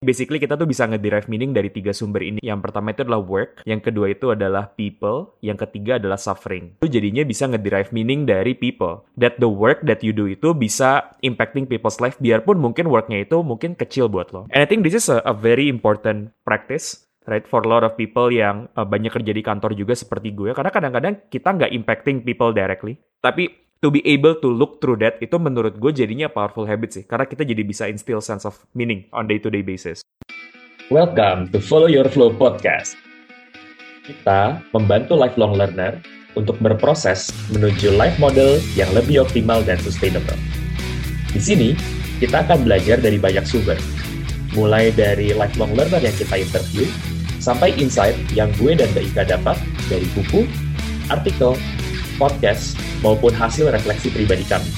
Basically kita tuh bisa ngederive meaning dari tiga sumber ini. Yang pertama itu adalah work, yang kedua itu adalah people, yang ketiga adalah suffering. Itu jadinya bisa ngederive meaning dari people. That the work that you do itu bisa impacting people's life biarpun mungkin worknya itu mungkin kecil buat lo. And I think this is a, a very important practice right for a lot of people yang uh, banyak kerja di kantor juga seperti gue karena kadang-kadang kita nggak impacting people directly tapi to be able to look through that itu menurut gue jadinya powerful habit sih karena kita jadi bisa instill sense of meaning on day to day basis. Welcome to Follow Your Flow podcast. Kita membantu lifelong learner untuk berproses menuju life model yang lebih optimal dan sustainable. Di sini, kita akan belajar dari banyak sumber, mulai dari lifelong learner yang kita interview, sampai insight yang gue dan Mbak Ika dapat dari buku, artikel, podcast, maupun hasil refleksi pribadi kami.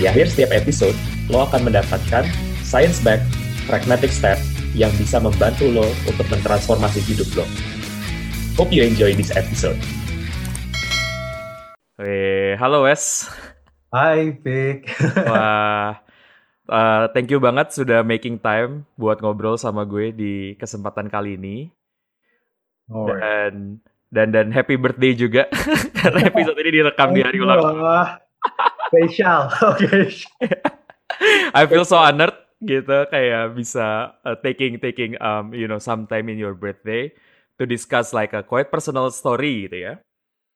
Di akhir setiap episode, lo akan mendapatkan science-backed pragmatic step yang bisa membantu lo untuk mentransformasi hidup lo. Hope you enjoy this episode. Weh, halo Wes. Hai, Pik. Wah, uh, thank you banget sudah making time buat ngobrol sama gue di kesempatan kali ini. Oh, Dan dan dan happy birthday juga karena episode ini direkam di hari ulang Spesial. Oke. I feel so honored gitu kayak bisa uh, taking taking um you know some time in your birthday to discuss like a quite personal story gitu ya.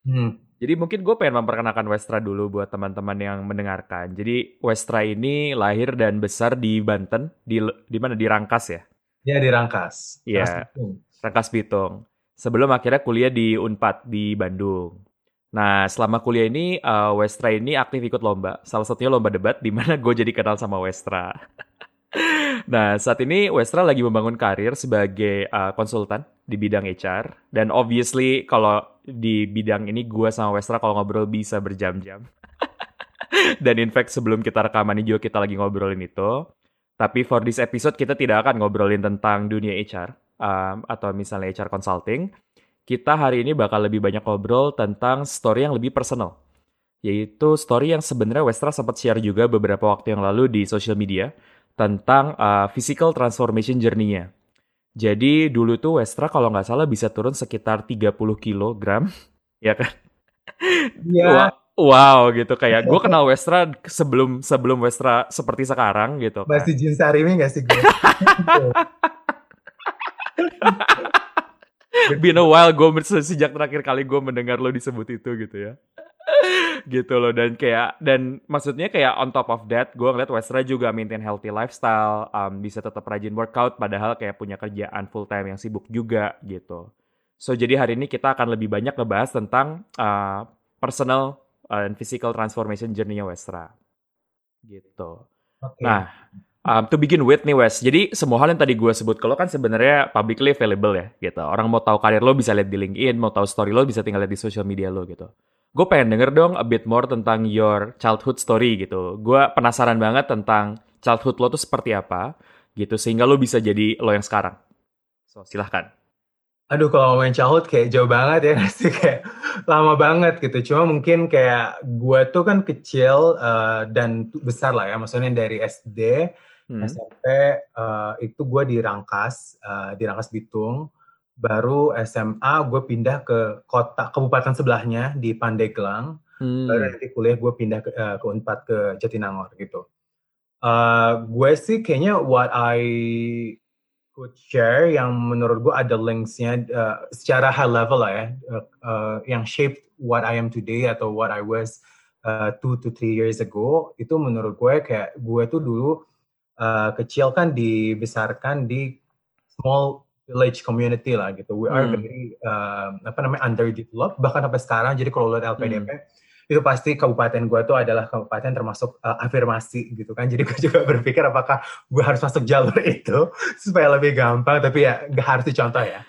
Hmm. Jadi mungkin gue pengen memperkenalkan Westra dulu buat teman-teman yang mendengarkan. Jadi Westra ini lahir dan besar di Banten, di di mana di Rangkas ya. Ya dirangkas. Iya. Terus, Rangkas Bitung. Sebelum akhirnya kuliah di Unpad di Bandung. Nah, selama kuliah ini uh, Westra ini aktif ikut lomba. Salah satunya lomba debat di mana gue jadi kenal sama Westra. nah, saat ini Westra lagi membangun karir sebagai uh, konsultan di bidang HR dan obviously kalau di bidang ini gue sama Westra kalau ngobrol bisa berjam-jam. dan in fact sebelum kita rekaman ini juga kita lagi ngobrolin itu. Tapi for this episode kita tidak akan ngobrolin tentang dunia HR um, atau misalnya HR consulting. Kita hari ini bakal lebih banyak ngobrol tentang story yang lebih personal. Yaitu story yang sebenarnya Westra sempat share juga beberapa waktu yang lalu di social media tentang uh, physical transformation journey-nya. Jadi dulu tuh Westra kalau nggak salah bisa turun sekitar 30 kilogram, ya kan? Iya. Wow gitu kayak gue kenal Westra sebelum sebelum Westra seperti sekarang gitu. kan. Masih Jin Sarimi gak sih gue? Been a while gue sejak terakhir kali gue mendengar lo disebut itu gitu ya. gitu loh dan kayak dan maksudnya kayak on top of that gue ngeliat Westra juga maintain healthy lifestyle um, bisa tetap rajin workout padahal kayak punya kerjaan full time yang sibuk juga gitu so jadi hari ini kita akan lebih banyak ngebahas tentang uh, personal uh, and physical transformation journey-nya Westra gitu Oke. Nah, um, to begin with nih Wes, jadi semua hal yang tadi gue sebut kalau kan sebenarnya publicly available ya gitu. Orang mau tahu karir lo bisa lihat di LinkedIn, mau tahu story lo bisa tinggal lihat di social media lo gitu. Gue pengen denger dong a bit more tentang your childhood story gitu. Gue penasaran banget tentang childhood lo tuh seperti apa gitu sehingga lo bisa jadi lo yang sekarang. So, silahkan. Aduh kalau ngomongin childhood kayak jauh banget ya sih kayak lama banget gitu. Cuma mungkin kayak gue tuh kan kecil eh, dan besar lah ya. Maksudnya dari SD, Hmm. SMP eh, itu gue di Rangkas, eh, di Rangkas Bitung. Baru SMA gue pindah ke kota kabupaten sebelahnya di Pandeglang. Hmm. Baru nanti kuliah gue pindah ke, eh, ke Unpad ke Jatinangor gitu. Eh, gue sih kayaknya what I could share yang menurut gue ada linksnya eh, secara high level lah ya, eh, eh, yang shaped what I am today atau what I was eh, two to three years ago itu menurut gue kayak gue tuh dulu eh, kecil kan dibesarkan di small village community lah gitu. We are Hmm. very eh, apa namanya underdeveloped bahkan sampai sekarang. Jadi kalau lihat LPDP itu pasti kabupaten gue tuh adalah kabupaten termasuk uh, afirmasi gitu kan. Jadi gue juga berpikir apakah gue harus masuk jalur itu supaya lebih gampang. Tapi ya nggak harus dicontoh ya.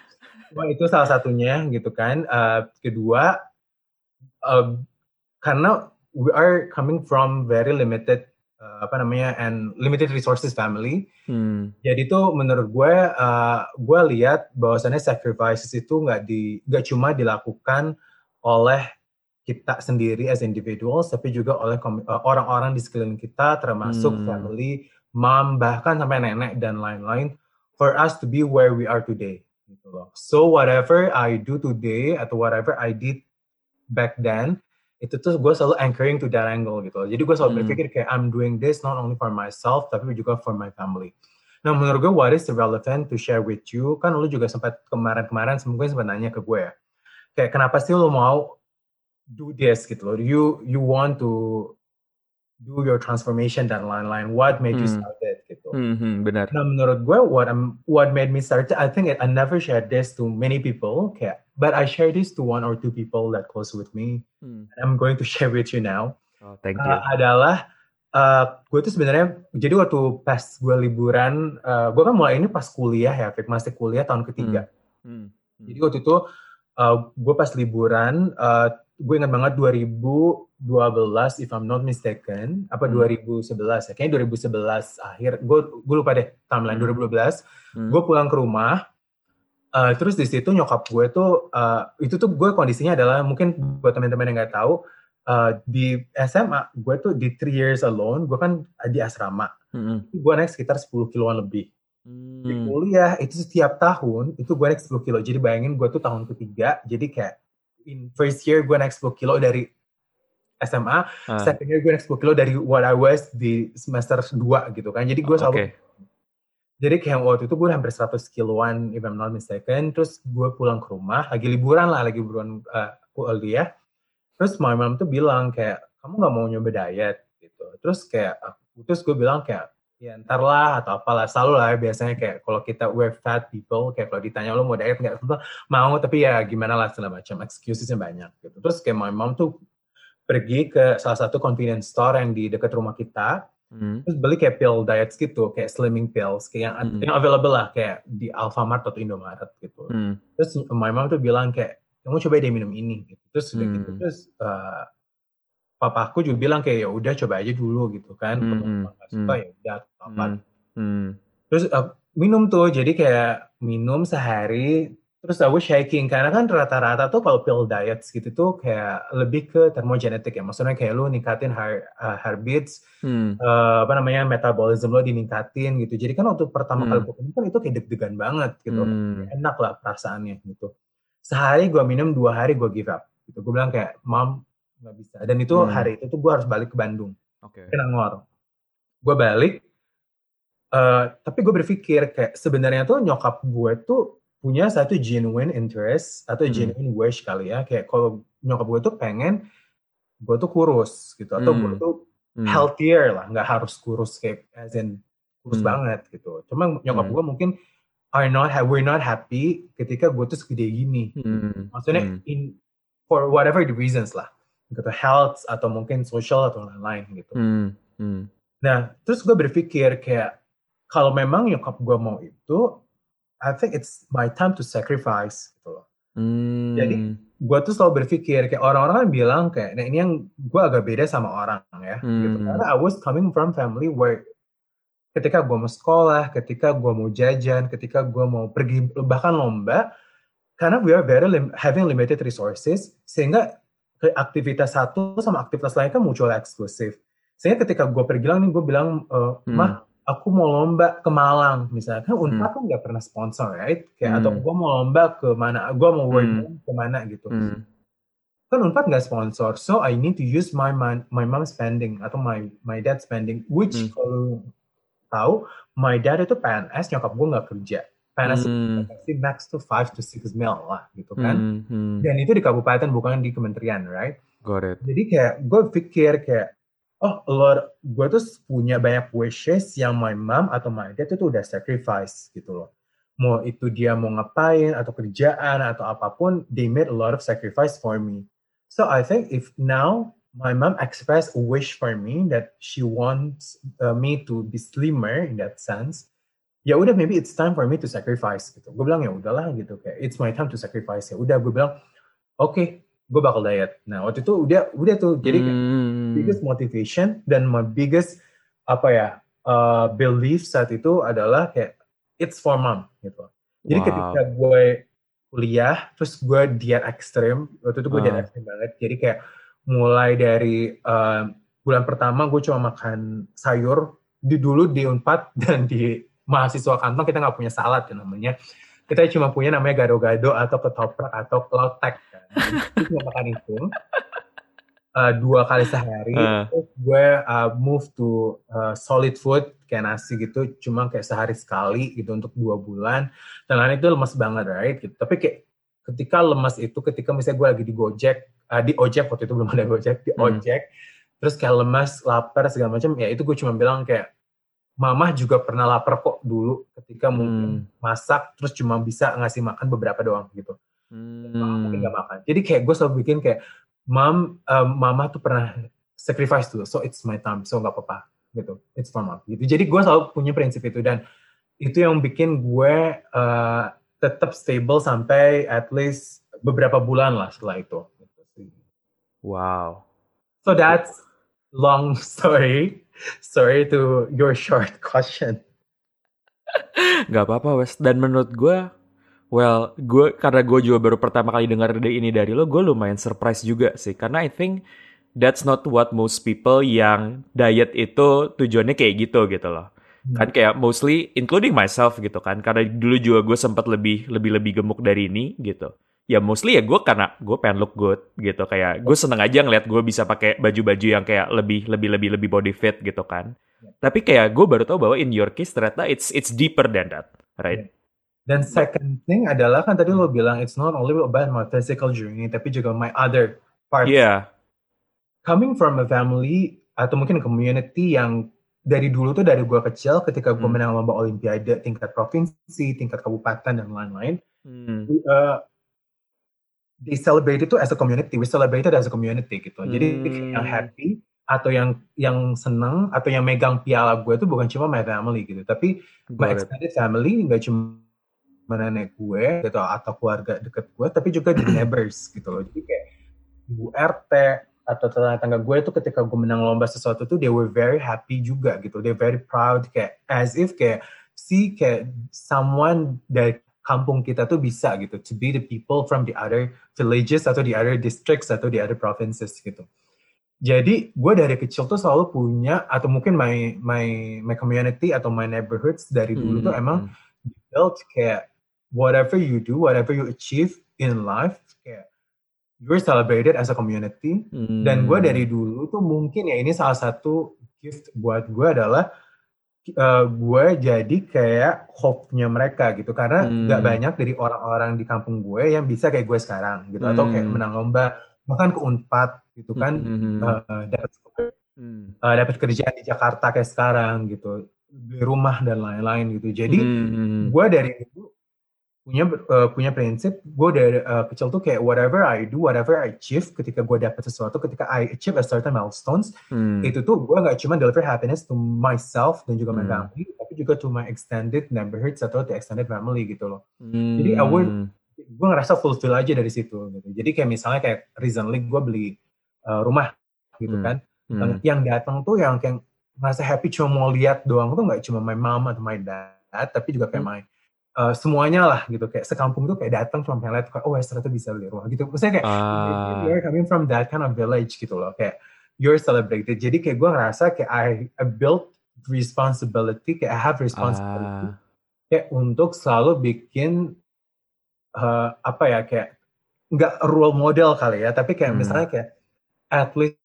Cuma itu salah satunya gitu kan. Uh, kedua, uh, karena we are coming from very limited uh, apa namanya and limited resources family. Hmm. Jadi tuh menurut gue, uh, gue lihat bahwasannya sacrifices itu nggak di nggak cuma dilakukan oleh kita sendiri as individuals, tapi juga oleh uh, orang-orang di sekeliling kita, termasuk Hmm. family, mom, bahkan sampai nenek dan lain-lain, for us to be where we are today. Gitu loh. So whatever I do today atau whatever I did back then, itu tuh gue selalu anchoring to that angle gitu. Jadi gue selalu Hmm. berpikir kayak I'm doing this not only for myself tapi juga for my family. Nah menurut gue what is relevant to share with you kan lu juga sempat kemarin-kemarin mungkin sempat nanya ke gue ya kayak kenapa sih lu mau do this gitu loh you you want to do your transformation dan lain-lain what made you Hmm. start it gitu Hmm, hmm, benar. Nah menurut gue what I'm what made me start it, I think I never shared this to many people kayak but I share this to one or two people that close with me Hmm. and I'm going to share with you now Oh, thank you. uh, adalah uh, gue tuh sebenarnya jadi waktu pas gue liburan uh, gue kan mulai ini pas kuliah ya Fik, masih kuliah tahun ketiga Hmm. jadi waktu itu uh, gue pas liburan uh, gue ingat banget 2012 if I'm not mistaken apa Hmm. 2011 ya kayaknya 2011 akhir gue gue lupa deh timeline Hmm. 2012 Hmm. gue pulang ke rumah uh, terus di situ nyokap gue tuh uh, itu tuh gue kondisinya adalah mungkin buat teman-teman yang nggak tahu uh, di SMA gue tuh di three years alone gue kan di asrama Hmm. gue naik sekitar 10 kiloan lebih di Hmm. kuliah itu setiap tahun itu gue naik 10 kilo jadi bayangin gue tuh tahun ketiga jadi kayak in first year gue naik 10 kilo dari SMA Ah, second year gue naik 10 kilo dari what I was di semester 2 gitu kan jadi gue Oke. selalu jadi kayak waktu itu gue hampir 100 kiloan if I'm not mistaken. Terus gue pulang ke rumah lagi liburan lah lagi liburan uh, kuliah. Terus my mom tuh bilang kayak kamu nggak mau nyoba diet gitu. Terus kayak terus gue bilang kayak ya ntar lah atau apalah. Selalu lah ya, biasanya kayak kalau kita we're fat people kayak kalau ditanya lo mau diet nggak? Mau tapi ya gimana lah segala macam. Excusesnya banyak gitu. Terus kayak my mom tuh pergi ke salah satu convenience store yang di dekat rumah kita Hmm. terus beli kayak pill diets gitu kayak slimming pills kayak yang, Mm. yang available lah kayak di Alfamart atau Indomaret gitu Hmm. terus my mom tuh bilang kayak kamu coba deh minum ini gitu terus udah gitu Hmm. terus uh, papaku juga bilang kayak ya udah coba aja dulu gitu kan kalau Hmm, emang nggak suka hmm. ya udah apa Hmm. Hmm. terus uh, minum tuh jadi kayak minum sehari terus aku shaking karena kan rata-rata tuh kalau pill diets gitu tuh kayak lebih ke thermogenetic ya maksudnya kayak lu ningkatin heart, uh, heartbeats Hmm. eh, apa namanya metabolism lo diningkatin gitu. Jadi kan waktu pertama Hmm. kali gue minum kan itu kayak deg-degan banget gitu. Hmm. Enak lah perasaannya gitu. Sehari gue minum, dua hari gue give up. Gitu. Gue bilang kayak, mom nggak bisa. Dan itu Hmm. hari itu tuh gue harus balik ke Bandung, Oke. ke Nangor. Gue balik, eh, tapi gue berpikir kayak sebenarnya tuh nyokap gue tuh punya satu genuine interest atau Hmm. genuine wish kali ya. Kayak kalau nyokap gue tuh pengen gue tuh kurus gitu atau gue Hmm. tuh Hmm. healthier lah, nggak harus kurus kayak as in kurus Hmm. banget gitu. Cuma nyokap Hmm. gue mungkin are not we're not happy ketika gue tuh segede gini. Hmm. Maksudnya Hmm. in for whatever the reasons lah, gitu health atau mungkin social atau lain-lain gitu. Hmm. Hmm. Nah terus gue berpikir kayak kalau memang nyokap gue mau itu, I think it's my time to sacrifice gitu loh. Hmm. Jadi, gue tuh selalu berpikir kayak orang-orang kan bilang kayak nah ini yang gue agak beda sama orang ya gitu Hmm. karena I was coming from family where ketika gue mau sekolah ketika gue mau jajan ketika gue mau pergi bahkan lomba karena we are very lim- having limited resources sehingga aktivitas satu sama aktivitas lain kan mutual eksklusif sehingga ketika gue pergi lang nih gue bilang eh, Hmm. Aku mau lomba ke Malang misalnya kan Unpad kan nggak pernah sponsor right kayak atau Hmm. gue mau lomba ke mana gue mau work Hmm. ke mana gitu Hmm. kan Unpad nggak sponsor, so I need to use my mon- my mom spending atau my my dad spending, which Hmm. kalau tahu, my dad itu PNS, nyokap gue nggak kerja. PNS Hmm. pasti max to 5 to 6 mil lah gitu kan. Hmm. Hmm. Dan itu di kabupaten bukan di kementerian, right? Got it. Jadi kayak gue pikir kayak oh Lord, gue tuh punya banyak wishes yang my mom atau my dad itu udah sacrifice gitu loh. Mau itu dia mau ngapain atau kerjaan atau apa pun, they made a lot of sacrifice for me. So I think if now my mom expressed a wish for me that she wants uh, me to be slimmer in that sense, ya udah maybe it's time for me to sacrifice gitu. Gue bilang ya udahlah gitu kayak it's my time to sacrifice ya udah gue bilang oke gue bakal diet. Nah waktu itu udah udah tuh jadi Hmm. biggest motivation dan my biggest apa ya uh, belief saat itu adalah kayak it's for mom gitu. Jadi Wow. ketika gue kuliah terus gue diet ekstrim waktu itu gue diet Ah. ekstrim banget. Jadi kayak mulai dari uh, bulan pertama gue cuma makan sayur di dulu di Unpad dan di mahasiswa kantong kita nggak punya salad ya namanya. Kita cuma punya namanya gado-gado atau ketoprak atau lotek cuma makan itu uh, dua kali sehari. Uh. Terus gue uh, move to uh, solid food kayak nasi gitu, cuma kayak sehari sekali gitu untuk dua bulan. Dan lain itu lemas banget, right? Gitu. Tapi kayak ketika lemas itu, ketika misalnya gue lagi di Gojek, uh, di ojek waktu itu belum ada Gojek, di Hmm. ojek, terus kayak lemas, lapar segala macam, ya itu gue cuma bilang kayak Mama juga pernah lapar kok dulu ketika mungkin Hmm. masak terus cuma bisa ngasih makan beberapa doang gitu. Mama mungkin Hmm. gak makan. Jadi kayak gue selalu bikin kayak mam um, mama tuh pernah sacrifice dulu, so it's my time, so nggak apa-apa gitu. It's for mom gitu. Jadi gue selalu punya prinsip itu dan itu yang bikin gue uh, tetap stable sampai at least beberapa bulan lah setelah itu. Gitu. Wow. So that's long story. Sorry to your short question. Gak apa-apa Wes. Dan menurut gue, well, gue karena gue juga baru pertama kali dengar ide ini dari lo, gue lumayan surprise juga sih. Karena I think that's not what most people yang diet itu tujuannya kayak gitu gitu loh. Kan kayak mostly including myself gitu kan. Karena dulu juga gue sempat lebih lebih lebih gemuk dari ini gitu. Ya mostly ya gue karena gue pengen look good gitu kayak gue seneng aja ngeliat gue bisa pakai baju-baju yang kayak lebih lebih lebih lebih body fit gitu kan. Tapi kayak gue baru tahu bahwa in your case ternyata it's it's deeper than that, right? Dan second thing adalah kan tadi lo bilang it's not only about my physical journey tapi juga my other parts. Iya. Coming from a family atau mungkin community yang dari dulu tuh dari gua kecil ketika gua Hmm. menang lomba olimpiade tingkat provinsi, tingkat kabupaten dan lain-lain, Hmm. uh, they celebrate itu as a community, we celebrated as a community gitu. Jadi Hmm. yang happy atau yang yang seneng atau yang megang piala gue itu bukan cuma my family gitu, tapi my it. extended family nggak cuma nenek gue gitu atau keluarga deket gue tapi juga di neighbors gitu loh. Jadi kayak ibu RT atau tetangga gue itu ketika gue menang lomba sesuatu tuh they were very happy juga gitu. They very proud kayak as if kayak see kayak someone dari kampung kita tuh bisa gitu to be the people from the other villages atau the other districts atau the other provinces gitu. Jadi gue dari kecil tuh selalu punya atau mungkin my my my community atau my neighborhoods dari dulu tuh Hmm. emang built kayak whatever you do, whatever you achieve in life, kayak you're celebrated as a community. Hmm. Dan gue dari dulu tuh mungkin ya ini salah satu gift buat gue adalah uh, gue jadi kayak hope-nya mereka gitu karena Hmm. banyak dari orang-orang di kampung gue yang bisa kayak gue sekarang gitu atau kayak Hmm. menang lomba bahkan ke unpad gitu kan Hmm. uh, dapat Hmm. uh, dapat kerjaan di Jakarta kayak sekarang gitu beli rumah dan lain-lain gitu jadi Hmm. gue dari dulu punya uh, punya prinsip gue dari uh, kecil tuh kayak whatever I do whatever I achieve ketika gue dapat sesuatu ketika I achieve a certain milestones Hmm. itu tuh gue nggak cuma deliver happiness to myself dan juga my Hmm. family tapi juga to my extended neighborhoods atau the extended family gitu loh Jadi I Hmm. would- gue ngerasa fulfill aja dari situ gitu jadi kayak misalnya kayak recently gue beli uh, rumah gitu Hmm. kan Hmm. yang datang tuh yang kayak ngerasa happy cuma mau lihat doang tuh nggak cuma my mom atau my dad tapi juga kayak Hmm. my uh, semuanya lah gitu kayak sekampung tuh kayak datang cuma pengen lihat kayak oh Wester tuh bisa beli rumah gitu maksudnya kayak Ah. you're coming from that kind of village gitu loh kayak you're celebrated jadi kayak gue ngerasa kayak I, I built responsibility kayak I have responsibility Ah. kayak untuk selalu bikin uh, apa ya kayak nggak role model kali ya tapi kayak Hmm. misalnya kayak at least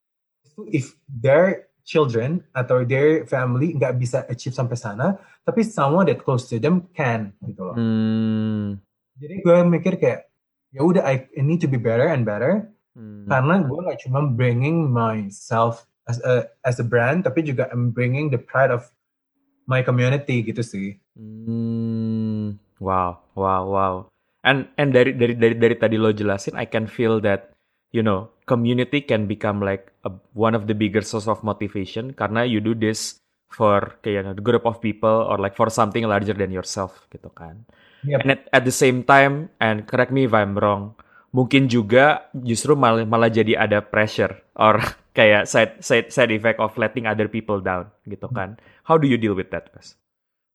if their children atau their family nggak bisa achieve sampai sana tapi someone that close to them can gitu loh Hmm. jadi gue mikir kayak ya udah I, I need to be better and better Hmm. karena gue nggak cuma bringing myself as a as a brand tapi juga I'm bringing the pride of my community gitu sih Hmm. Wow, wow, wow. And and dari dari dari dari tadi lo jelasin, I can feel that you know community can become like a, one of the bigger source of motivation karena you do this for kayak you know, the group of people or like for something larger than yourself gitu kan. Yep. And at, at the same time, and correct me if I'm wrong, mungkin juga justru malah malah jadi ada pressure or kayak side side side effect of letting other people down gitu kan. How do you deal with that, Mas?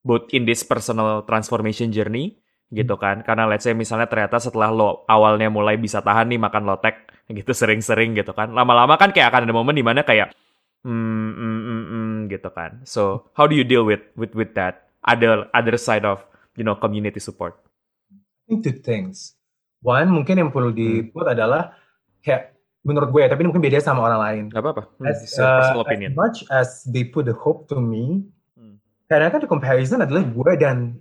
Both in this personal transformation journey gitu kan. Karena let's say misalnya ternyata setelah lo awalnya mulai bisa tahan nih makan lotek gitu sering-sering gitu kan. Lama-lama kan kayak akan ada momen di mana kayak hmm, hmm, hmm, hmm, gitu kan. So how do you deal with with with that other other side of you know community support? I think two things. One mungkin yang perlu diput adalah kayak menurut gue, tapi mungkin beda sama orang lain. Gak apa-apa. Hmm, As, a personal uh, opinion. as much as they put the hope to me, Hmm. karena kan the comparison adalah gue dan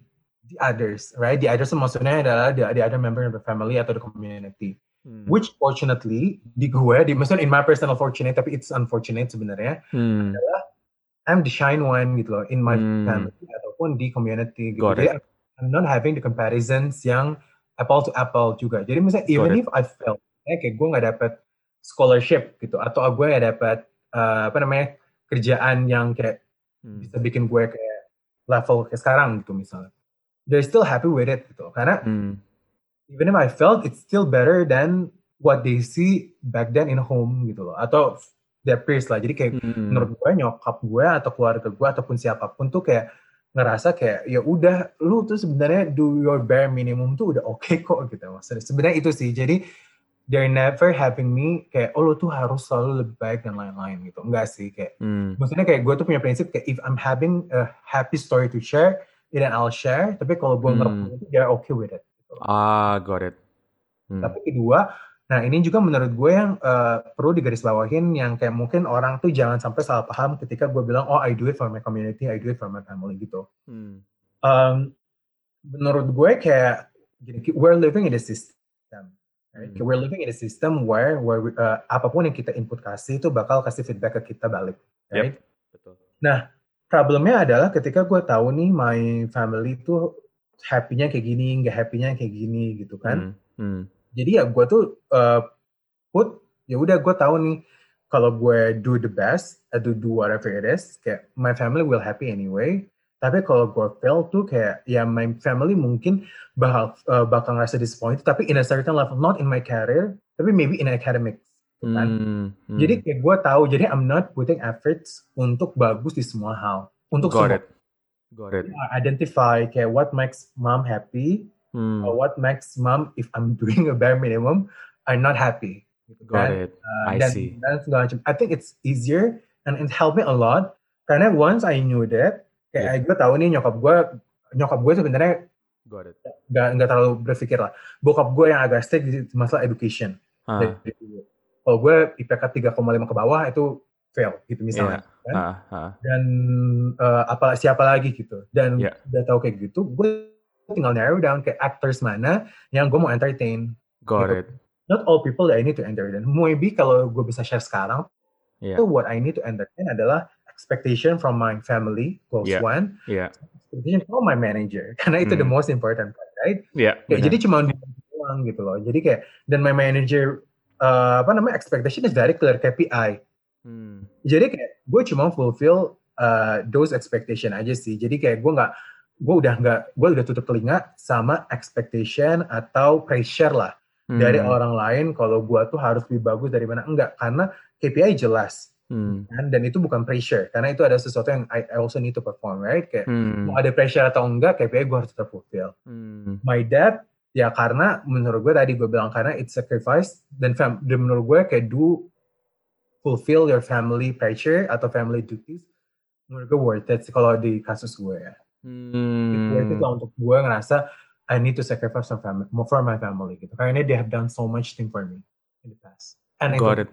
the others, right? The others maksudnya adalah the, the other member of the family atau the community. Hmm. Which fortunately di gue, di maksudnya in my personal fortunate, tapi it's unfortunate sebenarnya. Hmm. I'm the shine one gitu loh in my Hmm. family ataupun di community gitu. Got Jadi it. I'm not having the comparisons yang apple to apple juga. Jadi misalnya even it. if I felt eh, kayak gue nggak dapet scholarship gitu atau gue nggak dapet eh, apa namanya kerjaan yang kayak Hmm. bisa bikin gue kayak level kayak sekarang gitu misalnya. They're still happy with it gitu. Karena Hmm. even if I felt it's still better than what they see back then in home gitu loh. Atau their peers lah. Jadi kayak Hmm. menurut gue nyokap gue atau keluarga gue ataupun siapa pun tuh kayak ngerasa kayak ya udah lu tuh sebenarnya do your bare minimum tuh udah oke kok gitu maksudnya sebenarnya itu sih jadi they're never having me kayak oh lu tuh harus selalu lebih baik dan lain-lain gitu enggak sih kayak Hmm. maksudnya kayak gue tuh punya prinsip kayak if I'm having a happy story to share then I'll share tapi kalau gue Hmm. ngerokok itu they're okay with it gitu. Ah, got it. Hmm. Tapi kedua, nah ini juga menurut gue yang eh, perlu digarisbawahin yang kayak mungkin orang tuh jangan sampai salah paham ketika gue bilang oh I do it for my community, I do it for my family gitu. Hmm. Um, menurut gue kayak gini, we're living in a system. right? Hmm. We're living in a system where where we- eh, apa pun yang kita input kasih itu bakal kasih feedback ke kita balik. Right? Betul. Problemnya adalah ketika gue tahu nih my family tuh happy-nya kayak gini, nggak happy-nya kayak gini gitu kan. Hmm. Hmm. jadi ya gue tuh uh, put ya udah gue tahu nih kalau gue do the best atau do whatever it is kayak my family will happy anyway tapi kalau gue fail tuh kayak ya my family mungkin bakal uh, bakal ngerasa disappointed tapi in a certain level not in my career tapi maybe in academics gitu kan Hmm. Hmm. jadi kayak gue tahu jadi I'm not putting efforts untuk bagus di semua hal untuk got semua it. Got it. identify kayak what makes mom happy Hmm. or what makes mom if I'm doing a bare minimum I'm not happy gitu Got kan. it. Uh, I dan, see. dan segala macam. I think it's easier and it helped me a lot karena once I knew that kayak gue tahu nih nyokap gue nyokap gue sebenarnya nggak nggak terlalu berpikir lah bokap gue yang agak strict di masalah education Dari dulu. Kalau gue IPK 3,5 ke bawah itu fail gitu misalnya kan? ah, ah. dan eh, apa siapa lagi gitu dan Yeah. udah tahu kayak gitu gue tinggal narrow down kayak actors mana yang gue mau entertain Got Gitu. it. not all people that I need to entertain maybe kalau gue bisa share sekarang Yeah. itu what I need to entertain adalah expectation from my family close Yeah. one Yeah. expectation from my manager karena itu the Hmm. most important part right Yeah. Benar. jadi cuma doang gitu loh jadi kayak dan my manager uh, apa namanya expectation is very clear KPI Hmm. jadi kayak gue cuma fulfill uh, those expectation aja sih jadi kayak gue nggak gue udah nggak gue udah tutup telinga sama expectation atau pressure lah dari Hmm. orang lain kalau gue tuh harus lebih bagus dari mana enggak karena KPI jelas Hmm. kan dan itu bukan pressure karena itu ada sesuatu yang I, I also need to perform right kayak Hmm. mau ada pressure atau enggak KPI gue harus tetap fulfill Hmm. my dad ya karena menurut gue tadi gue bilang karena it's sacrifice dan, fam, dan menurut gue kayak do fulfill your family pressure atau family duties menurut gue worth it kalau di kasus gue ya It's worth it Hmm. lah untuk gue ngerasa I need to sacrifice some family, for my family gitu karena they have done so much thing for me in the past and I Got it.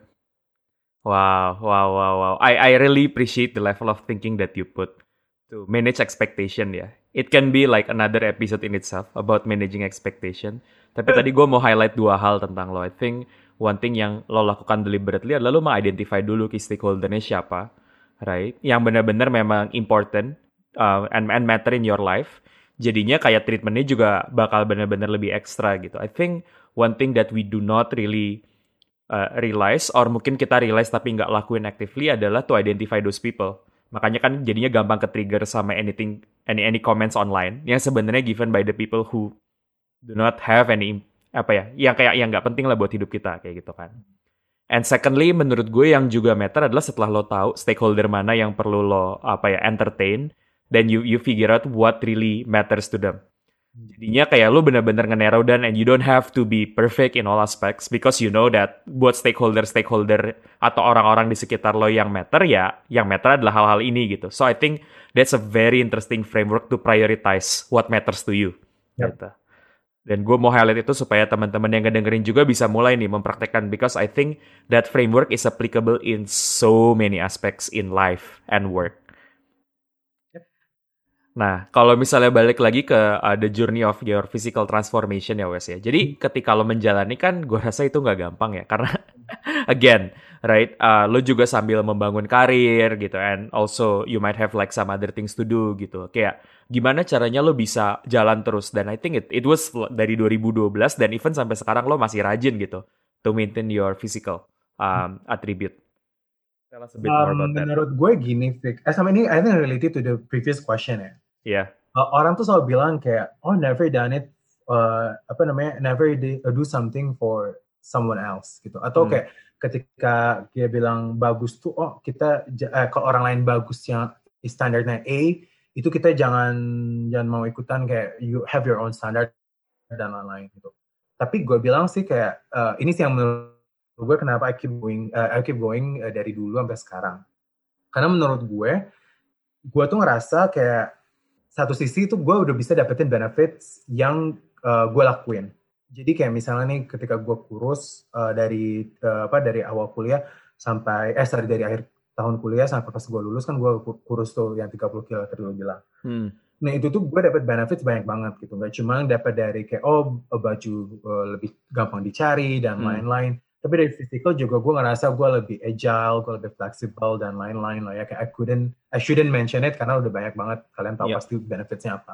Wow, wow, wow, wow. I I really appreciate the level of thinking that you put to manage expectation ya. It can be like another episode in itself about managing expectation. Tapi tadi gue mau highlight dua hal tentang lo. I think one thing yang lo lakukan deliberately adalah lo mengidentify dulu key stakeholdernya siapa, right? Yang benar-benar memang important uh, and, and matter in your life. Jadinya kayak treatmentnya juga bakal benar-benar lebih ekstra gitu. I think one thing that we do not really uh, realize or mungkin kita realize tapi nggak lakuin actively adalah to identify those people. Makanya kan jadinya gampang ke trigger sama anything any any comments online yang sebenarnya given by the people who do not have any apa ya yang kayak yang nggak penting lah buat hidup kita kayak gitu kan. And secondly menurut gue yang juga matter adalah setelah lo tahu stakeholder mana yang perlu lo apa ya entertain then you you figure out what really matters to them. Jadinya kayak lu bener-bener nge-narrow down and you don't have to be perfect in all aspects because you know that buat stakeholder-stakeholder atau orang-orang di sekitar lo yang matter ya, yang matter adalah hal-hal ini gitu. So I think that's a very interesting framework to prioritize what matters to you. Yep. Gitu. Dan gue mau highlight itu supaya teman-teman yang ngedengerin juga bisa mulai nih mempraktekkan because I think that framework is applicable in so many aspects in life and work. Nah, kalau misalnya balik lagi ke uh, the journey of your physical transformation ya Wes ya. Jadi ketika lo menjalani kan gue rasa itu nggak gampang ya. Karena again, right, uh, lo juga sambil membangun karir gitu. And also you might have like some other things to do gitu. Kayak gimana caranya lo bisa jalan terus. Dan I think it, it was dari 2012 dan even sampai sekarang lo masih rajin gitu. To maintain your physical um, attribute. Tell us a bit more Um, about that. menurut gue gini, Vic. Eh, sama ini I think related to the previous question ya. Yeah. Uh, orang tuh selalu bilang kayak, oh never done it, uh, apa namanya, never uh, do something for someone else gitu. Atau Hmm. kayak ketika dia bilang bagus tuh, oh kita, eh, kalau orang lain bagus yang standarnya A, itu kita jangan jangan mau ikutan kayak you have your own standard dan lain-lain gitu. Tapi gue bilang sih kayak uh, ini sih yang menurut gue kenapa I keep going, uh, I keep going uh, dari dulu sampai sekarang. Karena menurut gue, gue tuh ngerasa kayak satu sisi itu gue udah bisa dapetin benefits yang uh, gue lakuin. Jadi kayak misalnya nih ketika gue kurus uh, dari uh, apa dari awal kuliah sampai eh sorry dari akhir tahun kuliah sampai pas gue lulus kan gue kurus tuh yang 30 kilo tadi lo bilang. Hmm. Nah itu tuh gue dapet benefits banyak banget gitu. Gak cuma dapat dari kayak oh baju uh, lebih gampang dicari dan Hmm. Tapi dari physical juga gue ngerasa gue lebih agile, gue lebih flexible dan lain-lain lah ya. Kayak I couldn't, I shouldn't mention it karena udah banyak banget kalian tahu Iya. pasti benefitsnya apa.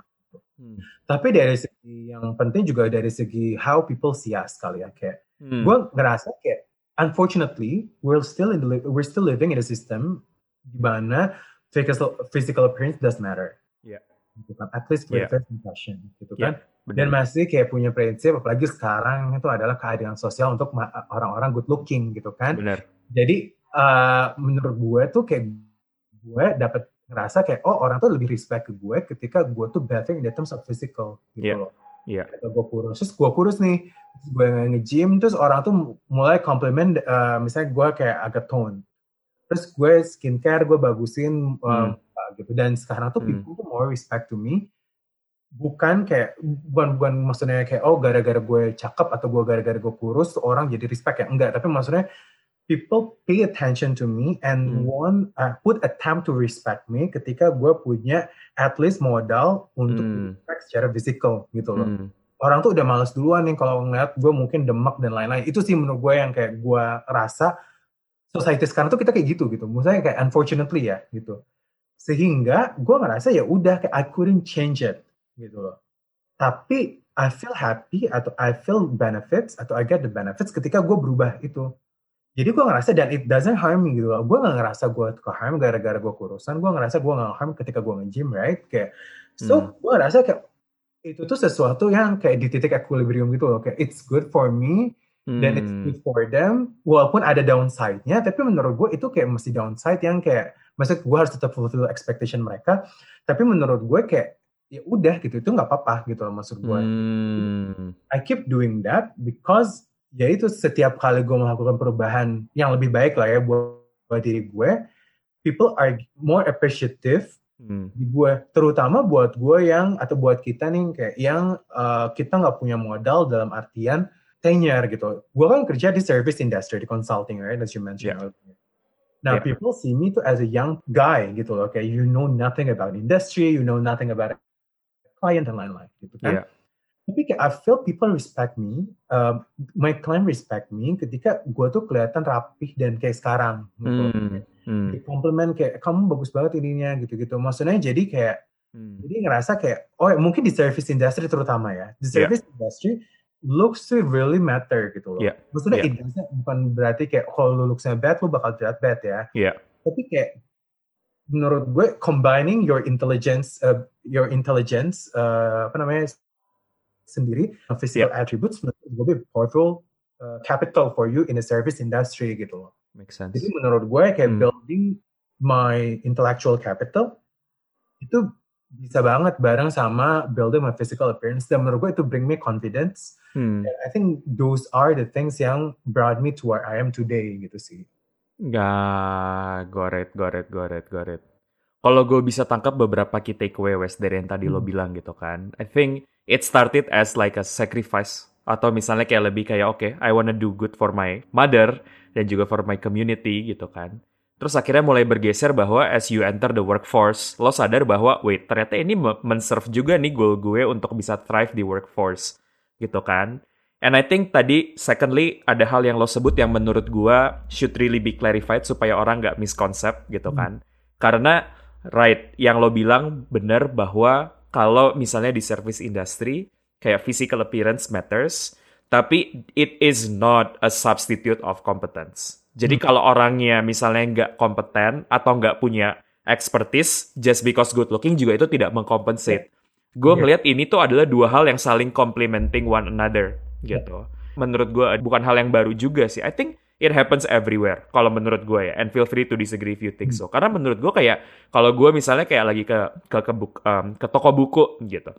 Hmm. Tapi dari segi yang penting juga dari segi how people see us kali ya. Kayak Hmm. gue ngerasa kayak unfortunately we're still in the, we're still living in a system di mana physical physical appearance does matter. Iya. Gitu kan. At least for Iya. the first impression gitu Iya, kan. Bener. Dan masih kayak punya prinsip apalagi sekarang itu adalah keadilan sosial untuk orang-orang good looking gitu kan. Bener. Jadi eh, menurut gue tuh kayak gue dapat ngerasa kayak oh orang tuh lebih respect ke gue ketika gue tuh better in the terms of physical gitu Iya. loh. Iya. Ketika gue kurus, terus gue kurus nih, terus gue nge-gym, terus orang tuh mulai compliment, eh, misalnya gue kayak agak tone. Terus gue skincare, gue bagusin, eh, Hmm. muka gitu. Dan sekarang tuh Hmm. people more respect to me. Bukan kayak, bukan, bukan maksudnya kayak, oh gara-gara gue cakep atau gue gara-gara gue kurus, orang jadi respect ya. Enggak, tapi maksudnya people pay attention to me and Hmm. want, uh, put attempt to respect me ketika gue punya at least modal untuk Hmm. respect secara physical gitu loh Hmm. orang tuh udah males duluan nih kalau ngeliat gue mungkin demak dan lain-lain. Itu sih menurut gue yang kayak gue rasa society sekarang tuh kita kayak gitu gitu. Maksudnya kayak unfortunately ya gitu. Sehingga gue ngerasa ya udah kayak I couldn't change it gitu loh. Tapi I feel happy atau I feel benefits atau I get the benefits ketika gue berubah itu. Jadi gue ngerasa dan it doesn't harm me gitu loh. Gue gak ngerasa gue ke harm gara-gara gue kurusan. Gue ngerasa gue gak harm ketika gue nge-gym, right? Kayak, so Hmm. gue ngerasa kayak itu tuh sesuatu yang kayak di titik equilibrium gitu loh. Kayak it's good for me dan it's Hmm. good for them. Walaupun ada downside-nya, tapi menurut gue itu kayak mesti downside yang kayak, maksud gue harus tetap fulfill expectation mereka. Tapi menurut gue kayak ya udah gitu, itu nggak apa-apa gitu loh maksud gue. Hmm. I keep doing that because ya itu setiap kali gue melakukan perubahan yang lebih baik lah ya buat, buat diri gue, people are more appreciative Hmm. di gue, terutama buat gue yang atau buat kita nih kayak yang uh, kita nggak punya modal dalam artian tenure gitu. Gue kan kerja di service industry, di consulting, right, as you mentioned Yeah. earlier. Nah, Yeah. people see me tuh as a young guy gitu loh, kayak you know nothing about industry, you know nothing about client dan lain-lain gitu kan. Yeah. Tapi kayak I feel people respect me, uh, my client respect me ketika gue tuh kelihatan rapih dan kayak sekarang gitu. loh. Hmm. Hmm. Di compliment kayak kamu bagus banget ininya gitu-gitu. Maksudnya jadi kayak Hmm. jadi ngerasa kayak oh mungkin di service industry terutama ya. Di Yeah. service industry looks to really matter gitu loh. Yeah. Maksudnya Yeah. bukan berarti kayak kalau lu looksnya bad lu bakal terlihat bad ya. Yeah. Tapi kayak menurut gue combining your intelligence uh, your intelligence uh, apa namanya sendiri physical attributes menurut gue powerful uh, capital for you in the service industry gitu loh. Makes sense. Jadi menurut gue kayak Hmm. building my intellectual capital itu bisa banget bareng sama building my physical appearance dan menurut gue itu bring me confidence Hmm. And I think those are the things yang brought me to where I am today gitu sih Gak, goret, goret, goret, goret. Kalau gue bisa tangkap beberapa key takeaway Wes dari yang tadi lo Hmm. bilang gitu kan. I think it started as like a sacrifice. Atau misalnya kayak lebih kayak, oke, I wanna do good for my mother. Dan juga for my community gitu kan. Terus akhirnya mulai bergeser bahwa as you enter the workforce, lo sadar bahwa, wait, ternyata ini me- men-serve juga nih goal gue untuk bisa thrive di workforce. Gitu kan. And I think tadi, secondly, ada hal yang lo sebut yang menurut gua should really be clarified supaya orang nggak misconcept gitu kan. Karena, right, yang lo bilang benar bahwa kalau misalnya di service industry, kayak physical appearance matters, tapi it is not a substitute of competence. Jadi kalau orangnya misalnya nggak kompeten atau nggak punya expertise, just because good looking juga itu tidak mengcompensate. Gue Iya. ngelihat ini tuh adalah dua hal yang saling complementing one another gitu. Menurut gue bukan hal yang baru juga sih. I think it happens everywhere kalau menurut gue ya. And feel free to disagree if you think so. Karena menurut gue kayak kalau gue misalnya kayak lagi ke ke ke, buk- um, ke toko buku gitu.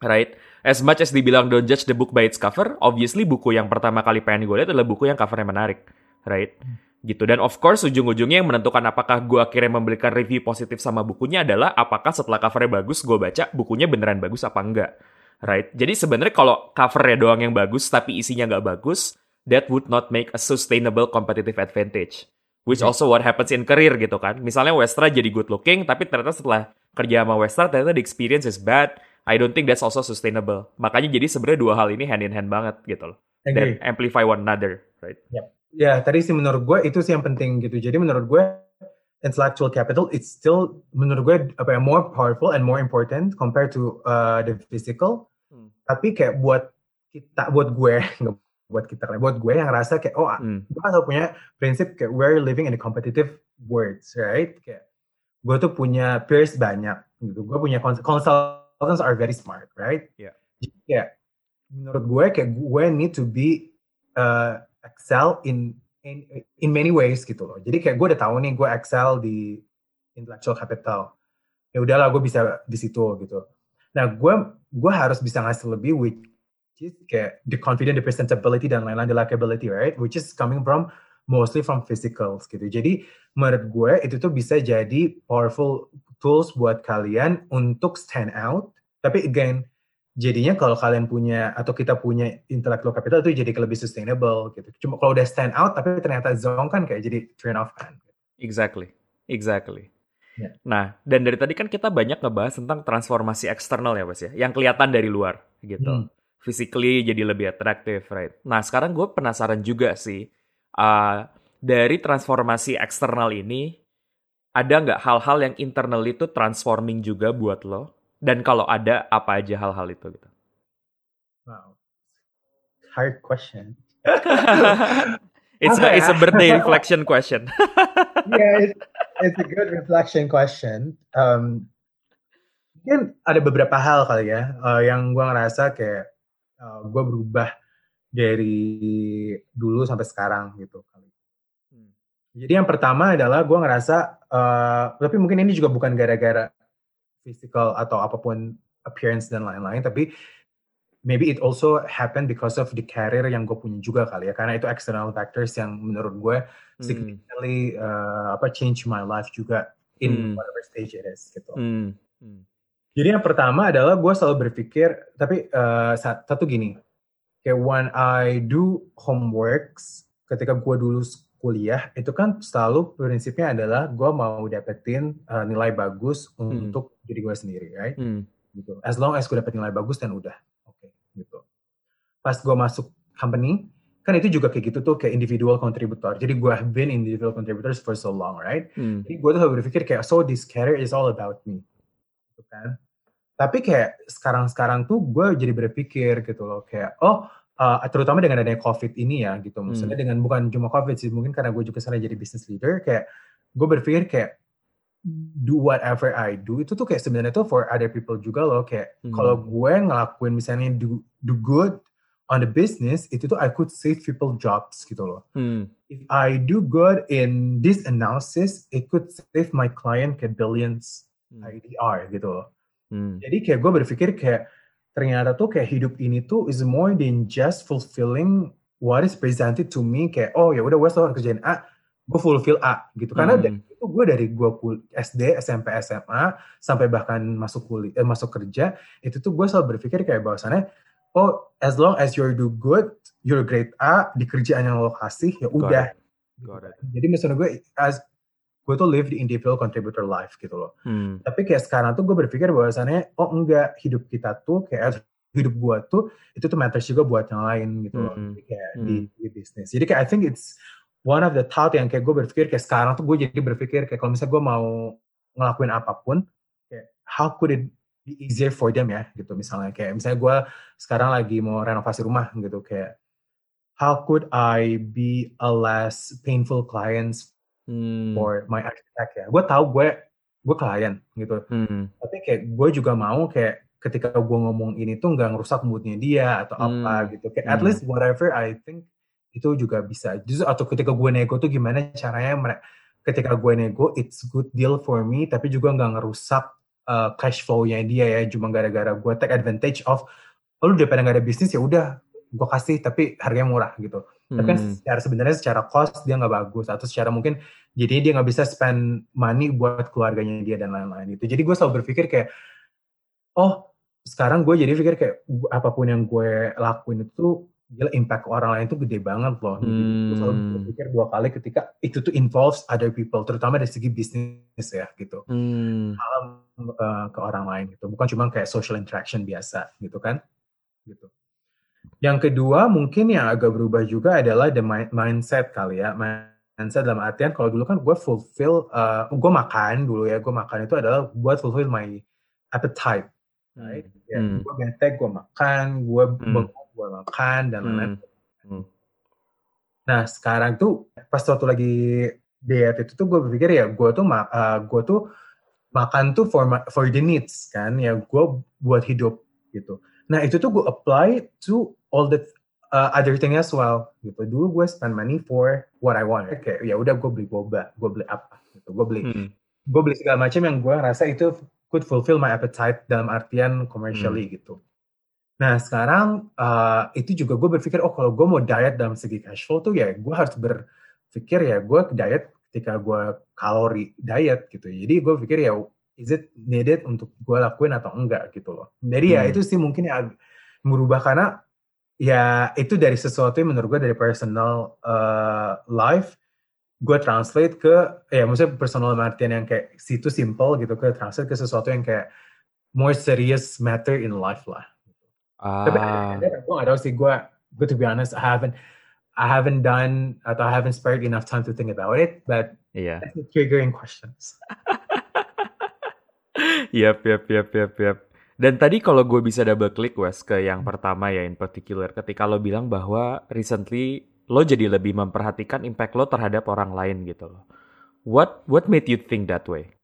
Right? As much as dibilang don't judge the book by its cover, obviously buku yang pertama kali pengen gue lihat adalah buku yang covernya menarik. Right? Gitu. Dan of course ujung-ujungnya yang menentukan apakah gue akhirnya memberikan review positif sama bukunya adalah apakah setelah covernya bagus gue baca bukunya beneran bagus apa enggak. Right? Jadi sebenarnya kalau covernya doang yang bagus tapi isinya nggak bagus, that would not make a sustainable competitive advantage. Which Yeah. also what happens in career gitu kan. Misalnya Westra jadi good looking, tapi ternyata setelah kerja sama Westra ternyata the experience is bad. I don't think that's also sustainable. Makanya jadi sebenarnya dua hal ini hand in hand banget gitu loh. Dan Agree. amplify one another, right? Ya, tadi sih menurut gue itu sih yang penting gitu. Jadi menurut gue intellectual capital it's still menurut gue apa ya more powerful and more important compared to uh, the physical. Hmm. Tapi kayak buat kita, buat gue, buat kita, buat gue yang rasa kayak oh Hmm. gue kan punya prinsip kayak we're living in a competitive world, right? Kayak gue tuh punya peers banyak gitu. Gue punya cons- consultants are very smart, right? Yeah. Jadi kayak menurut gue kayak gue need to be uh, excel in in in many ways gitu loh. Jadi kayak gue udah tahu nih gue excel di intellectual capital. Ya udahlah gue bisa di situ gitu. Nah gue gue harus bisa ngasih lebih which is kayak the confidence, the presentability dan lain-lain, the likability, right? Which is coming from mostly from physicals gitu. Jadi menurut gue itu tuh bisa jadi powerful tools buat kalian untuk stand out. Tapi again, jadinya kalau kalian punya atau kita punya intellectual capital itu jadi lebih sustainable gitu. Cuma kalau udah stand out tapi ternyata zone kan kayak jadi turn off kan. Exactly. Exactly. Ya. Nah, dan dari tadi kan kita banyak ngebahas tentang transformasi eksternal ya, Mas ya, yang kelihatan dari luar gitu. Hmm. Physically jadi lebih atraktif, right? Nah, sekarang gue penasaran juga sih, uh, dari transformasi eksternal ini, ada nggak hal-hal yang internal itu transforming juga buat lo? Dan kalau ada, apa aja hal-hal itu gitu? Wow. Hard question. it's a, it's a birthday reflection question. yeah, it, it's a good reflection question. Um, mungkin ada beberapa hal kali ya uh, yang gue ngerasa kayak uh, gue berubah dari dulu sampai sekarang gitu kali. Hmm. Jadi yang pertama adalah gue ngerasa, uh, tapi mungkin ini juga bukan gara-gara physical atau apa pun appearance dan lain-lain, tapi maybe it also happen because of the career yang gue punya juga kali ya, karena itu external factors yang menurut gue Hmm. significantly uh, apa change my life juga in Hmm. whatever stage it is gitu. Hmm. Hmm. Jadi yang pertama adalah gue selalu berpikir, tapi uh, sa- satu gini, kayak when I do homeworks, ketika gue dulu kuliah, itu kan selalu prinsipnya adalah gue mau dapetin uh, nilai bagus Hmm. untuk diri gue sendiri, right? Hmm. Gitu. As long as gue dapet nilai bagus dan udah, oke, gitu. Pas gue masuk company, kan itu juga kayak gitu tuh kayak individual contributor. Jadi gue have been individual contributors for so long, right? Hmm. Jadi gue tuh selalu berpikir kayak, so this career is all about me. Gitu kan. Tapi kayak sekarang-sekarang tuh gue jadi berpikir gitu loh, kayak, oh, uh, terutama dengan adanya COVID ini ya gitu. Maksudnya dengan bukan cuma COVID sih, mungkin karena gue juga sekarang jadi business leader, kayak gue berpikir kayak, do whatever I do, itu tuh kayak sebenarnya tuh for other people juga loh. Kayak Hmm. kalau gue ngelakuin misalnya do, do good on the business, itu tuh I could save people jobs gitu loh Hmm. if I do good in this analysis, it could save my client kayak billions Hmm. IDR gitu loh. Hmm. Jadi kayak gue berpikir kayak ternyata tuh kayak hidup ini tuh is more than just fulfilling what is presented to me kayak oh ya udah gue selalu kerjain A, gue fulfill A gitu. Karena Hmm. dari itu gue dari gue SD, SMP, SMA sampai bahkan masuk kuliah, eh, masuk kerja itu tuh gue selalu berpikir kayak bahwasannya oh as long as you do good, you're grade A di kerjaan yang lo kasih ya udah. Jadi misalnya gue as gue tuh live the individual contributor life gitu loh. Hmm. Tapi kayak sekarang tuh gue berpikir bahwasannya oh enggak hidup kita tuh kayak hidup gue tuh itu tuh matters juga buat yang lain gitu loh. Hmm. Kayak Hmm. di, di bisnis. Jadi kayak I think it's one of the thought yang kayak gue berpikir kayak sekarang tuh gue jadi berpikir kayak kalau misalnya gue mau ngelakuin apa pun kayak how could it be easier for them ya gitu misalnya kayak misalnya gue sekarang lagi mau renovasi rumah gitu kayak how could I be a less painful clients Hmm. for my architect ya. Gue tahu gue gue klien gitu. Hmm. Tapi kayak gue juga mau kayak ketika gue ngomong ini tuh nggak ngerusak moodnya dia atau apa Hmm. gitu. Kayak at Hmm. least whatever I think itu juga bisa. Justru atau ketika gue nego tuh gimana caranya mere- ketika gue nego it's good deal for me tapi juga nggak ngerusak uh, cash flow-nya dia ya cuma gara-gara gue take advantage of oh, lu daripada nggak ada bisnis ya udah gue kasih tapi harganya murah gitu. Tapi kan Hmm. secara sebenarnya secara cost dia nggak bagus atau secara mungkin jadinya dia nggak bisa spend money buat keluarganya dia dan lain-lain itu. Jadi gue selalu berpikir kayak oh sekarang gue jadi pikir kayak apa pun yang gue lakuin itu gila impact ke orang lain itu gede banget loh. Jadi gue selalu Hmm. berpikir dua kali ketika itu tuh involves other people terutama dari segi bisnis ya gitu. Hmm. Eh, ke orang lain gitu. Bukan cuma kayak social interaction biasa gitu kan. Gitu. Yang kedua mungkin yang agak berubah juga adalah the mi- mindset kali ya. Mindset dalam artian kalau dulu kan gue fulfill, uh, gue makan dulu ya, gue makan itu adalah buat fulfill my appetite. Right? Ya, Hmm. Gue bete, gue makan, gue Hmm. bengong, gue makan, dan lain-lain. Hmm. Hmm. Nah sekarang tuh pas waktu lagi diet itu tuh gue berpikir ya gue tuh uh, gue tuh makan tuh for ma- for the needs kan ya gue buat hidup gitu. Nah itu tuh gue apply to all the uh, other thing as well gitu. Dulu gue spend money for what I want. Kayak ya udah gue beli boba, gue beli apa gitu. Gue beli Hmm. gue beli segala macam yang gue rasa itu could fulfill my appetite dalam artian commercially Hmm. gitu. Nah sekarang uh, itu juga gue berpikir oh kalau gue mau diet dalam segi cash flow tuh ya gue harus berpikir ya gue diet ketika gue kalori diet gitu. Jadi gue pikir ya is it needed untuk gue lakuin atau enggak gitu loh. Jadi ya Hmm. itu sih mungkin yang merubah karena ya itu dari sesuatu yang menurut gue dari personal uh, life gue translate ke ya maksudnya personal artian yang kayak situ simple gitu ke translate ke sesuatu yang kayak more serious matter in life lah. Tapi Ah. gue gak tau sih gue gue to be honest I haven't I haven't done atau I haven't spared enough time to think about it but Iya. that's the triggering questions. Yap, yap, yap, yap, yap. Dan tadi kalau gue bisa double click Wes ke yang pertama ya in particular ketika lo bilang bahwa recently lo jadi lebih memperhatikan impact lo terhadap orang lain gitu loh. What what made you think that way?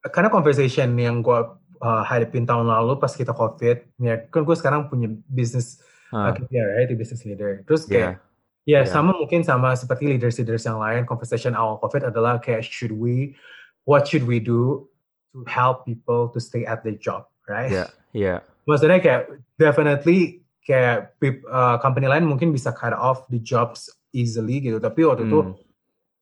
Karena conversation yang gue uh, hadapin tahun lalu pas kita covid ya kan gue sekarang punya bisnis Hah, uh, KPI right di business leader terus yeah. kayak ya Yeah. sama mungkin sama seperti leaders-leaders yang lain conversation awal covid adalah kayak should we what should we do to help people to stay at their job right Iya, iya. maksudnya kayak definitely kayak uh, company lain mungkin bisa cut off the jobs easily gitu tapi waktu itu Hmm,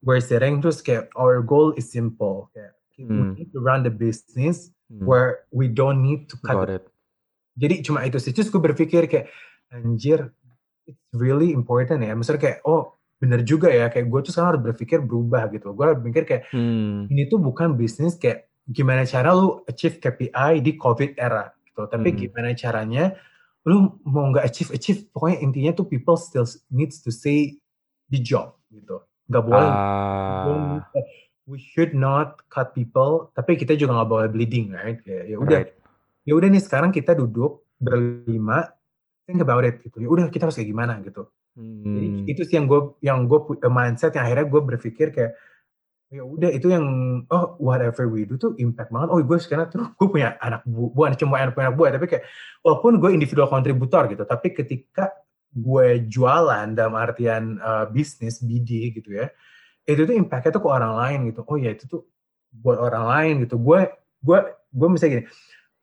we're sitting terus kayak our goal is simple kayak Hmm. we need to run the business hmm. where we don't need to cut Got it. jadi cuma itu sih terus gue berpikir kayak anjir it's really important ya maksudnya kayak oh bener juga ya kayak gue tuh sekarang harus berpikir berubah gitu gue berpikir kayak Hmm, ini tuh bukan bisnis kayak gimana cara lu achieve KPI di COVID era gitu. Tapi Hmm. gimana caranya lu mau nggak achieve achieve pokoknya intinya tuh people still needs to say the job gitu. Gak boleh ah, we should not cut people tapi kita juga nggak boleh bleeding right Kayak, ya udah right. ya udah nih sekarang kita duduk berlima think about it gitu ya udah kita harus kayak gimana gitu jadi Hmm, itu sih yang gue yang gue mindset yang akhirnya gue berpikir kayak ya udah itu yang oh whatever we do tuh impact banget oh gue sekarang tuh gue punya anak bu bukan cuma anak punya anak buah tapi kayak walaupun gue individual kontributor gitu tapi ketika gue jualan dalam artian uh, bisnis BD gitu ya itu tuh impactnya tuh ke orang lain gitu oh ya itu tuh buat orang lain gitu gue gue gue misalnya gini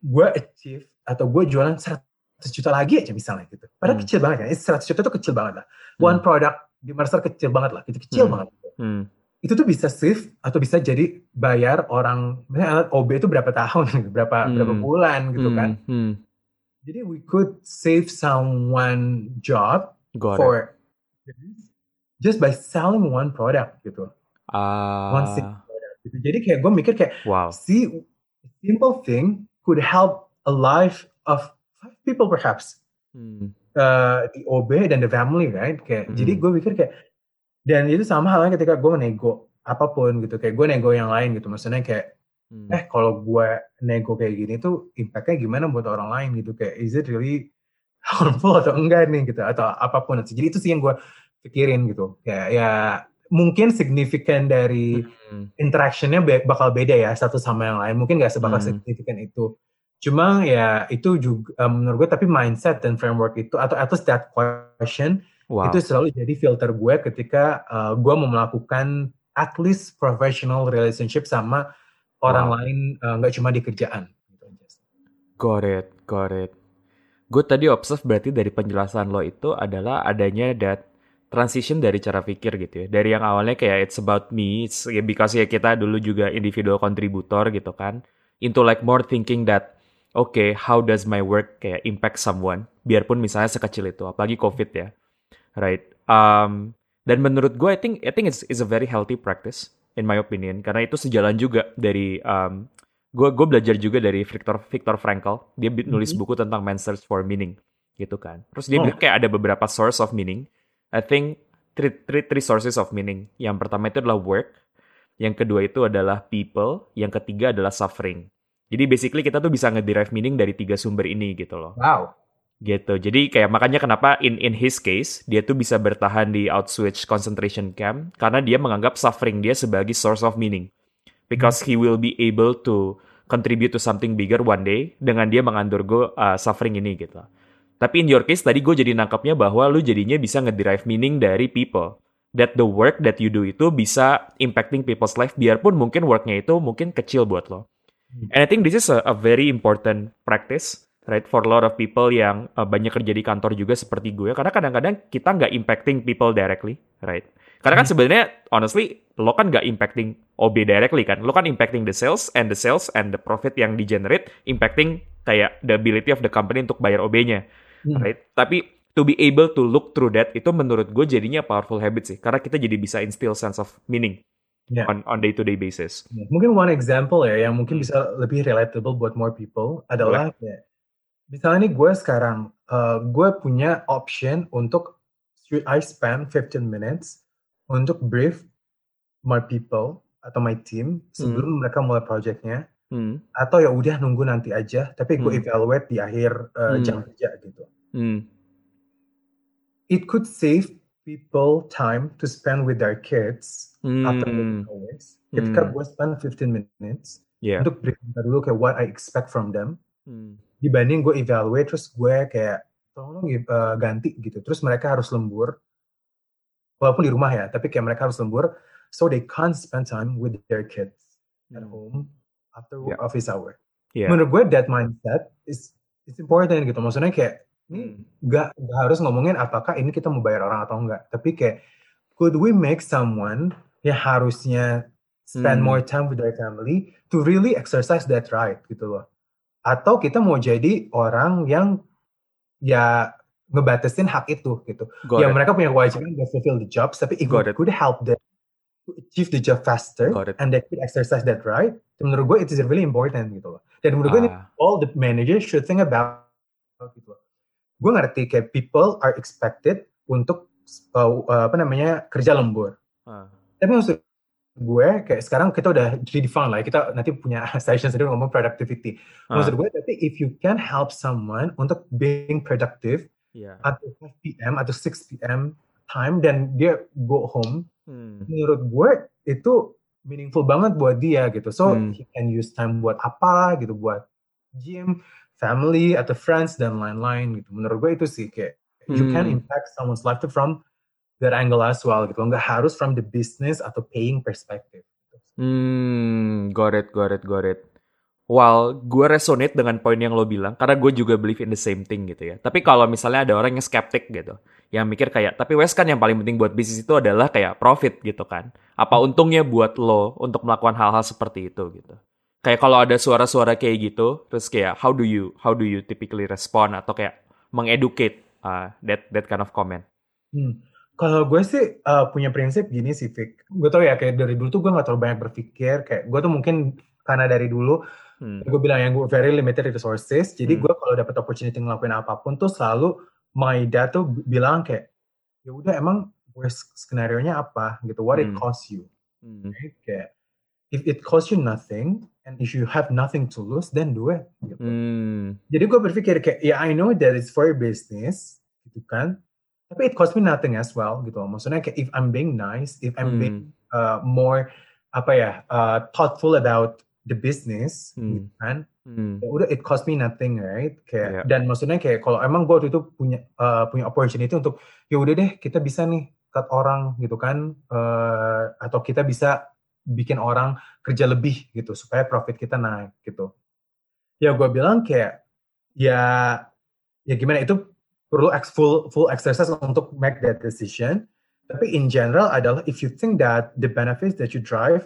gue achieve atau gue jualan 100 juta lagi aja misalnya gitu. Padahal Hmm. kecil banget kan, 100 juta itu kecil banget lah. One Hmm. product di Mercer kecil banget lah, gitu kecil Hmm. banget. Hmm. Itu tuh bisa save atau bisa jadi bayar orang, misalnya OB itu berapa tahun, berapa berapa Hmm. bulan gitu kan. Hmm. Hmm. Jadi we could save someone job Got it. for just by selling one product gitu. One Ah, single product gitu. Jadi kayak gue mikir kayak wow. see a simple thing could help a life of five people perhaps Hmm. uh, the OB dan the family right kayak Hmm. jadi gue pikir kayak dan itu sama halnya ketika gue nego apa pun gitu kayak gue nego yang lain gitu. Maksudnya kayak Hmm. eh kalau gue nego kayak gini tuh impactnya gimana buat orang lain? Gitu kayak is it really harmful atau enggak nih? Gitu atau apa pun jadi itu sih yang gue pikirin gitu. Kayak ya mungkin signifikan dari Hmm. interactionnya be- bakal beda ya satu sama yang lain. Mungkin nggak sebakal Hmm. signifikan itu. Cuma ya itu juga eh, menurut gue tapi mindset dan framework itu atau at least that question Wow. itu selalu jadi filter gue ketika eh, gue mau melakukan at least professional relationship sama orang Wow. lain eh, nggak cuma di kerjaan gitu. Got it, got it. Gue tadi observe berarti dari penjelasan lo itu adalah adanya that transition dari cara pikir gitu ya. Dari yang awalnya kayak it's about me, it's ya because ya kita dulu juga individual contributor gitu kan. Into like more thinking that okay, how does my work kayak impact someone? Biarpun misalnya sekecil itu, apalagi COVID ya. Right. Um, dan menurut gue, I think I think it's, it's a very healthy practice in my opinion karena itu sejalan juga dari um, gue gue belajar juga dari Viktor Viktor Frankl. Dia nulis Mhm. buku tentang Man's Search for Meaning gitu kan. Terus dia Oh. bilang kayak ada beberapa source of meaning. I think three, three, three sources of meaning. Yang pertama itu adalah work. Yang kedua itu adalah people. Yang ketiga adalah suffering. Jadi basically kita tuh bisa ngederive meaning dari tiga sumber ini gitu loh. Wow gitu. Jadi kayak makanya kenapa in in his case dia tuh bisa bertahan di Auschwitz concentration camp karena dia menganggap suffering dia sebagai source of meaning. Because he will be able to contribute to something bigger one day dengan dia mengandurgo uh, suffering ini gitu. Tapi in your case tadi gue jadi nangkapnya bahwa lu jadinya bisa ngederive meaning dari people. That the work that you do itu bisa impacting people's life biarpun mungkin worknya itu mungkin kecil buat lo. And I think this is a, a very important practice, right, for a lot of people yang uh, banyak kerja di kantor juga seperti gue. Karena kadang-kadang kita nggak impacting people directly, right? Karena kan sebenarnya, honestly, lo kan nggak impacting OB directly kan. Lo kan impacting the sales and the sales and the profit yang di-generate, impacting kayak the ability of the company untuk bayar OB-nya, Hmm. right? Tapi to be able to look through that, itu menurut gue jadinya powerful habit sih. Karena kita jadi bisa instill sense of meaning Yeah. on on day-to-day basis. Mungkin one example ya yang mungkin bisa lebih relatable buat more people adalah kayak misalnya nih gue sekarang uh, gue punya option untuk should I spend 15 minutes untuk brief my people atau my team sebelum mereka mulai projectnya Hmm. atau ya udah nunggu nanti aja tapi gue Hmm. evaluate di akhir uh, Hmm. jam kerja gitu. Hmm. It could save people time to spend with their kids after Hmm. working hours. Ketika Hmm. gue spend 15 minutes Yeah. untuk brief dulu kayak what I expect from them Hmm. Dibanding gue evaluate terus gue kayak tolong dong uh, ganti gitu terus mereka harus lembur walaupun di rumah ya tapi kayak mereka harus lembur so they can't spend time with their kids at Hmm. home after Yeah. office hour Yeah. menurut gue that mindset is is important gitu maksudnya kayak ini Hmm. nggak nggak harus ngomongin apakah ini kita mau bayar orang atau enggak tapi kayak could we make someone yang harusnya spend Hmm. more time with their family to really exercise that right gitu loh atau kita mau jadi orang yang ya ngebatasin hak itu gitu Got ya it. mereka punya kewajiban buat fulfill the jobs tapi if we Got it. could help them to achieve the job faster and they could exercise that right menurut gue it is really important gitu loh dan menurut gue ini Ah, all the managers should think about gitu loh. Gue ngerti kayak people are expected untuk uh, apa namanya kerja lembur. ah. Tapi maksud gue kayak sekarang kita udah redefine lah. Kita nanti punya session sendiri ngomong productivity. Ah. Maksud gue tapi if you can help someone untuk being productive Iya. at 5 p.m. atau 6 p.m. time dan dia go home, Hmm. menurut gue itu meaningful banget buat dia gitu. So Hmm. he can use time buat apa gitu, buat gym, family atau friends dan lain-lain gitu. Menurut gue itu sih kayak you can Hmm. impact someone's life from that angle as well gitu. Nggak harus from the business atau paying perspective. Hmm, got it, got it, got it. while gue resonate dengan poin yang lo bilang, karena gue juga believe in the same thing gitu ya. Tapi kalau misalnya ada orang yang skeptik gitu, yang mikir kayak, tapi Wes kan yang paling penting buat bisnis itu adalah kayak profit gitu kan. Apa untungnya buat lo untuk melakukan hal-hal seperti itu gitu. Kayak kalau ada suara-suara kayak gitu, terus kayak how do you how do you typically respond atau kayak mengeducate uh, that that kind of comment? Hmm. Kalau gue sih uh, punya prinsip gini sih, Vic. Gue tau ya kayak dari dulu tuh gue gak terlalu banyak berpikir. Kayak gue tuh mungkin karena dari dulu Hmm. Gue bilang yang gue very limited resources. Jadi hmm. gue kalau dapat opportunity ngelakuin apa pun tuh selalu my dad tuh bilang kayak ya udah emang worst skenario nya apa gitu. What hmm. it costs you. Hmm. Okay? Kayak if it costs you nothing and if you have nothing to lose then do it. Gitu. Hmm. Jadi gue berpikir kayak ya yeah, I know that it's for your business gitu kan. Tapi it costs me nothing as well gitu. Maksudnya kayak if I'm being nice, if I'm hmm. being uh, more apa ya uh, thoughtful about the business hmm. gitu kan hmm. ya udah it cost me nothing right kayak yeah. dan maksudnya kayak kalau emang gue waktu itu punya uh, punya opportunity untuk ya udah deh kita bisa nih cut orang gitu kan uh, atau kita bisa bikin orang kerja lebih gitu supaya profit kita naik gitu ya gue bilang kayak ya ya gimana itu perlu full full exercise untuk make that decision tapi in general adalah if you think that the benefits that you drive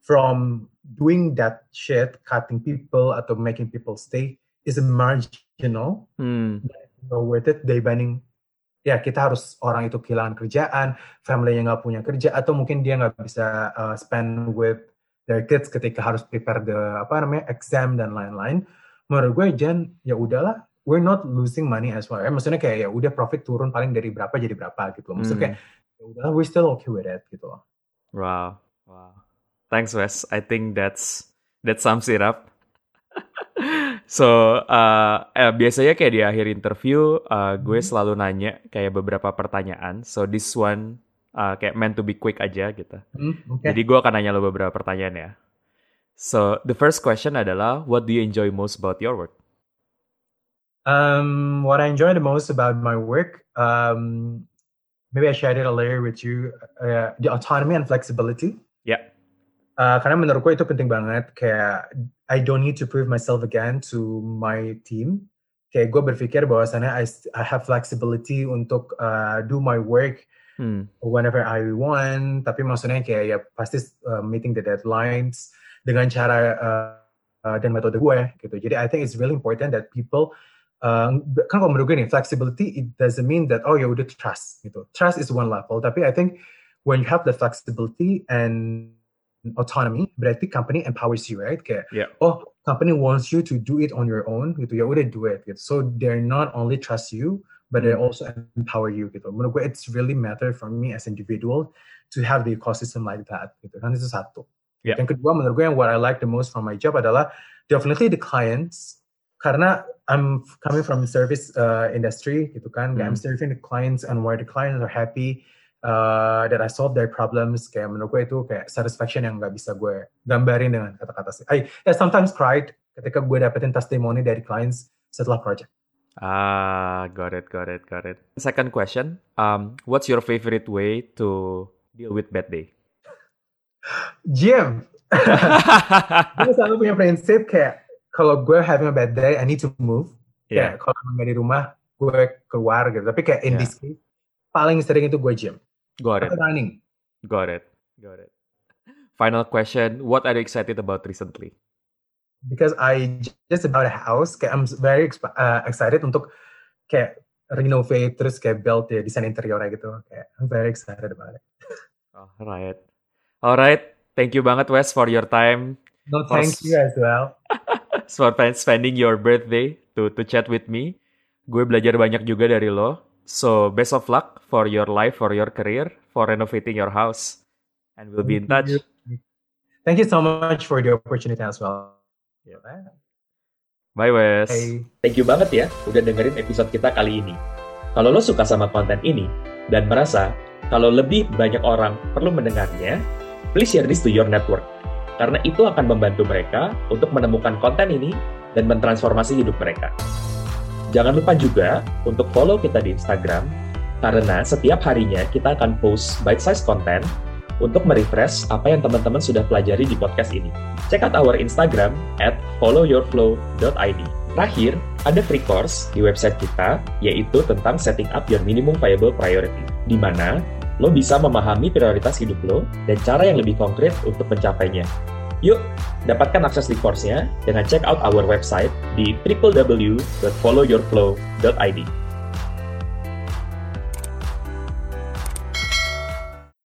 from doing that shit, cutting people atau making people stay is marginal, hmm. no worth it dibanding ya kita harus orang itu kehilangan kerjaan, family yang nggak punya kerja atau mungkin dia nggak bisa uh, spend with their kids ketika harus prepare the apa namanya exam dan lain-lain. Menurut gue Jen ya udahlah, we're not losing money as well. Eh, maksudnya kayak ya udah profit turun paling dari berapa jadi berapa gitu. Maksudnya hmm. kayak ya udahlah, we're still okay with it gitu. Wow, wow. Thanks Wes. I think that's that sums it up. so uh, eh, biasanya kayak di akhir interview uh, gue hmm. selalu nanya kayak beberapa pertanyaan. So this one uh, kayak meant to be quick aja gitu. Mm, okay. Jadi gue akan nanya lo beberapa pertanyaan ya. So the first question adalah what do you enjoy most about your work? Um, what I enjoy the most about my work, um, maybe I shared it earlier with you, uh, the autonomy and flexibility. Yeah. Uh, karena menurut gue itu penting banget kayak I don't need to prove myself again to my team. Kayak gue berpikir bahwasannya I, I have flexibility untuk uh, do my work hmm. whenever I want. Tapi maksudnya kayak ya pasti uh, meeting the deadlines dengan cara uh, uh, dan metode gue gitu. Jadi I think it's really important that people uh, kan kalau nih flexibility it doesn't mean that oh ya udah trust gitu. Trust is one level. Tapi I think when you have the flexibility and autonomy berarti company empowers you right kayak yeah. oh company wants you to do it on your own gitu ya udah do it gitu so they're not only trust you but they hmm. also empower you gitu menurut gue it's really matter for me as individual to have the ecosystem like that gitu kan itu satu yeah. yang kedua menurut gue yang what I like the most from my job adalah definitely the clients karena I'm coming from service uh, industry gitu kan mm. I'm serving the clients and where the clients are happy uh, that I solve their problems kayak menurut gue itu kayak satisfaction yang nggak bisa gue gambarin dengan kata-kata sih. I yeah, sometimes cried ketika gue dapetin testimoni dari clients setelah project. Ah, got it, got it, got it. Second question, um, what's your favorite way to deal with bad day? Gym. gue selalu punya prinsip kayak kalau gue having a bad day, I need to move. Yeah. Kayak kalau nggak di rumah, gue keluar gitu. Tapi kayak in yeah. this case, paling sering itu gue gym. Got it. running. Got it. Got it. Final question, what are you excited about recently? Because I just about a house, kayak I'm very uh, excited untuk kayak renovate terus kayak build ya desain interior gitu. Kayak I'm very excited about it. All right. All right. Thank you banget Wes for your time. No, thank for, you as well. for spending your birthday to to chat with me. Gue belajar banyak juga dari lo. So best of luck for your life, for your career, for renovating your house. And we'll be in touch. Thank you so much for the opportunity as well. Yeah. Bye Wes. Hey. Thank you banget ya udah dengerin episode kita kali ini. Kalau lo suka sama konten ini dan merasa kalau lebih banyak orang perlu mendengarnya, please share this to your network. Karena itu akan membantu mereka untuk menemukan konten ini dan mentransformasi hidup mereka. Jangan lupa juga untuk follow kita di Instagram, karena setiap harinya kita akan post bite-size content untuk merefresh apa yang teman-teman sudah pelajari di podcast ini. Check out our Instagram at followyourflow.id. Terakhir, ada free course di website kita, yaitu tentang setting up your minimum viable priority, di mana lo bisa memahami prioritas hidup lo dan cara yang lebih konkret untuk mencapainya. Yuk, dapatkan akses di course-nya dengan check out our website di www.followyourflow.id.